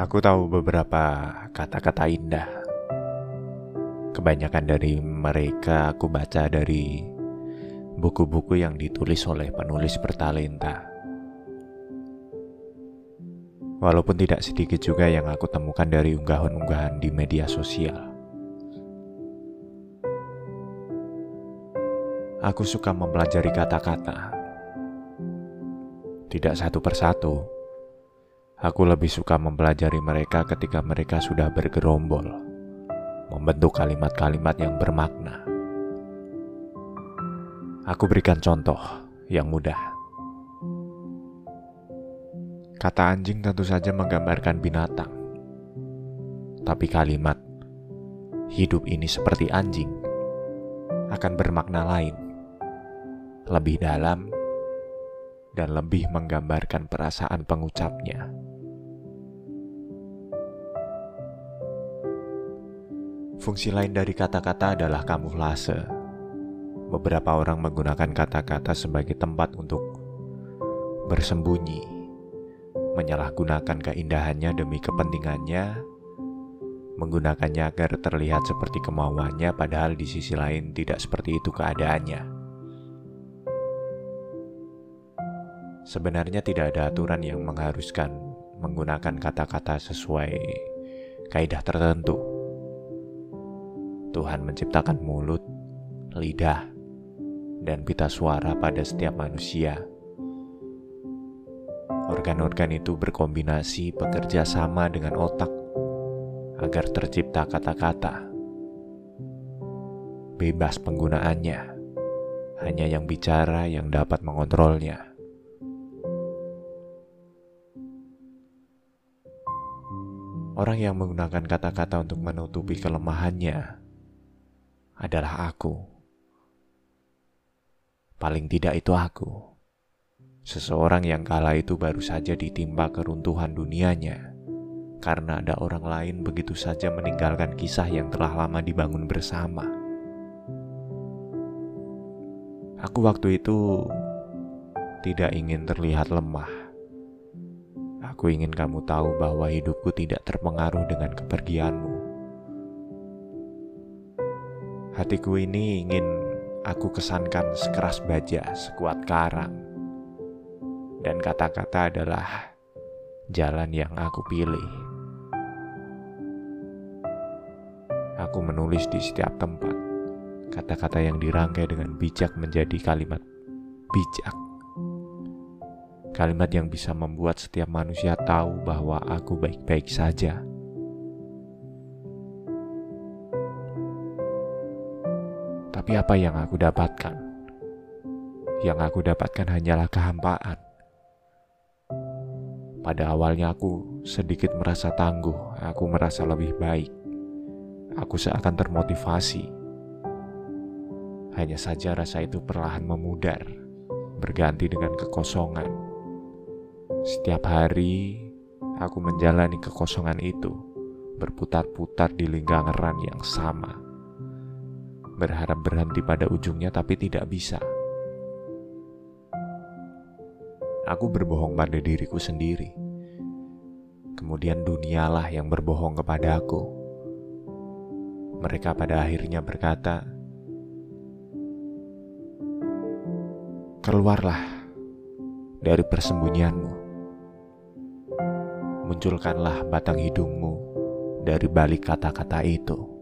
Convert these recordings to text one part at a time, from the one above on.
Aku tahu beberapa kata-kata indah. Kebanyakan dari mereka aku baca dari buku-buku yang ditulis oleh penulis bertalenta. Walaupun tidak sedikit juga yang aku temukan dari unggahan-unggahan di media sosial. Aku suka mempelajari kata-kata. Tidak satu persatu, aku lebih suka mempelajari mereka ketika mereka sudah bergerombol, membentuk kalimat-kalimat yang bermakna. Aku berikan contoh yang mudah. Kata anjing tentu saja menggambarkan binatang. Tapi kalimat hidup ini seperti anjing akan bermakna lain, lebih dalam dan lebih menggambarkan perasaan pengucapnya. Fungsi lain dari kata-kata adalah kamuflase. Beberapa orang menggunakan kata-kata sebagai tempat untuk bersembunyi menyalahgunakan keindahannya demi kepentingannya, menggunakannya agar terlihat seperti kemauannya, padahal di sisi lain tidak seperti itu keadaannya. Sebenarnya tidak ada aturan yang mengharuskan menggunakan kata-kata sesuai kaidah tertentu. Tuhan menciptakan mulut, lidah, dan pita suara pada setiap manusia Organ-organ itu berkombinasi bekerja sama dengan otak agar tercipta kata-kata. Bebas penggunaannya, hanya yang bicara yang dapat mengontrolnya. Orang yang menggunakan kata-kata untuk menutupi kelemahannya adalah aku. Paling tidak itu aku. Seseorang yang kala itu baru saja ditimpa keruntuhan dunianya karena ada orang lain begitu saja meninggalkan kisah yang telah lama dibangun bersama. Aku waktu itu tidak ingin terlihat lemah. Aku ingin kamu tahu bahwa hidupku tidak terpengaruh dengan kepergianmu. Hatiku ini ingin aku kesankan sekeras baja, sekuat karang dan kata-kata adalah jalan yang aku pilih. Aku menulis di setiap tempat kata-kata yang dirangkai dengan bijak menjadi kalimat bijak. Kalimat yang bisa membuat setiap manusia tahu bahwa aku baik-baik saja. Tapi apa yang aku dapatkan? Yang aku dapatkan hanyalah kehampaan. Pada awalnya aku sedikit merasa tangguh, aku merasa lebih baik. Aku seakan termotivasi. Hanya saja rasa itu perlahan memudar, berganti dengan kekosongan. Setiap hari aku menjalani kekosongan itu, berputar-putar di lingkaran yang sama. Berharap berhenti pada ujungnya tapi tidak bisa. aku berbohong pada diriku sendiri. Kemudian dunialah yang berbohong kepada aku. Mereka pada akhirnya berkata, "Keluarlah dari persembunyianmu, munculkanlah batang hidungmu dari balik kata-kata itu."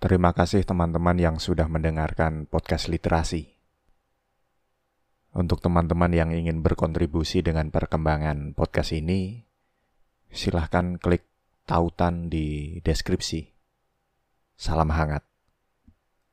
Terima kasih teman-teman yang sudah mendengarkan podcast literasi. Untuk teman-teman yang ingin berkontribusi dengan perkembangan podcast ini, silahkan klik tautan di deskripsi. Salam hangat.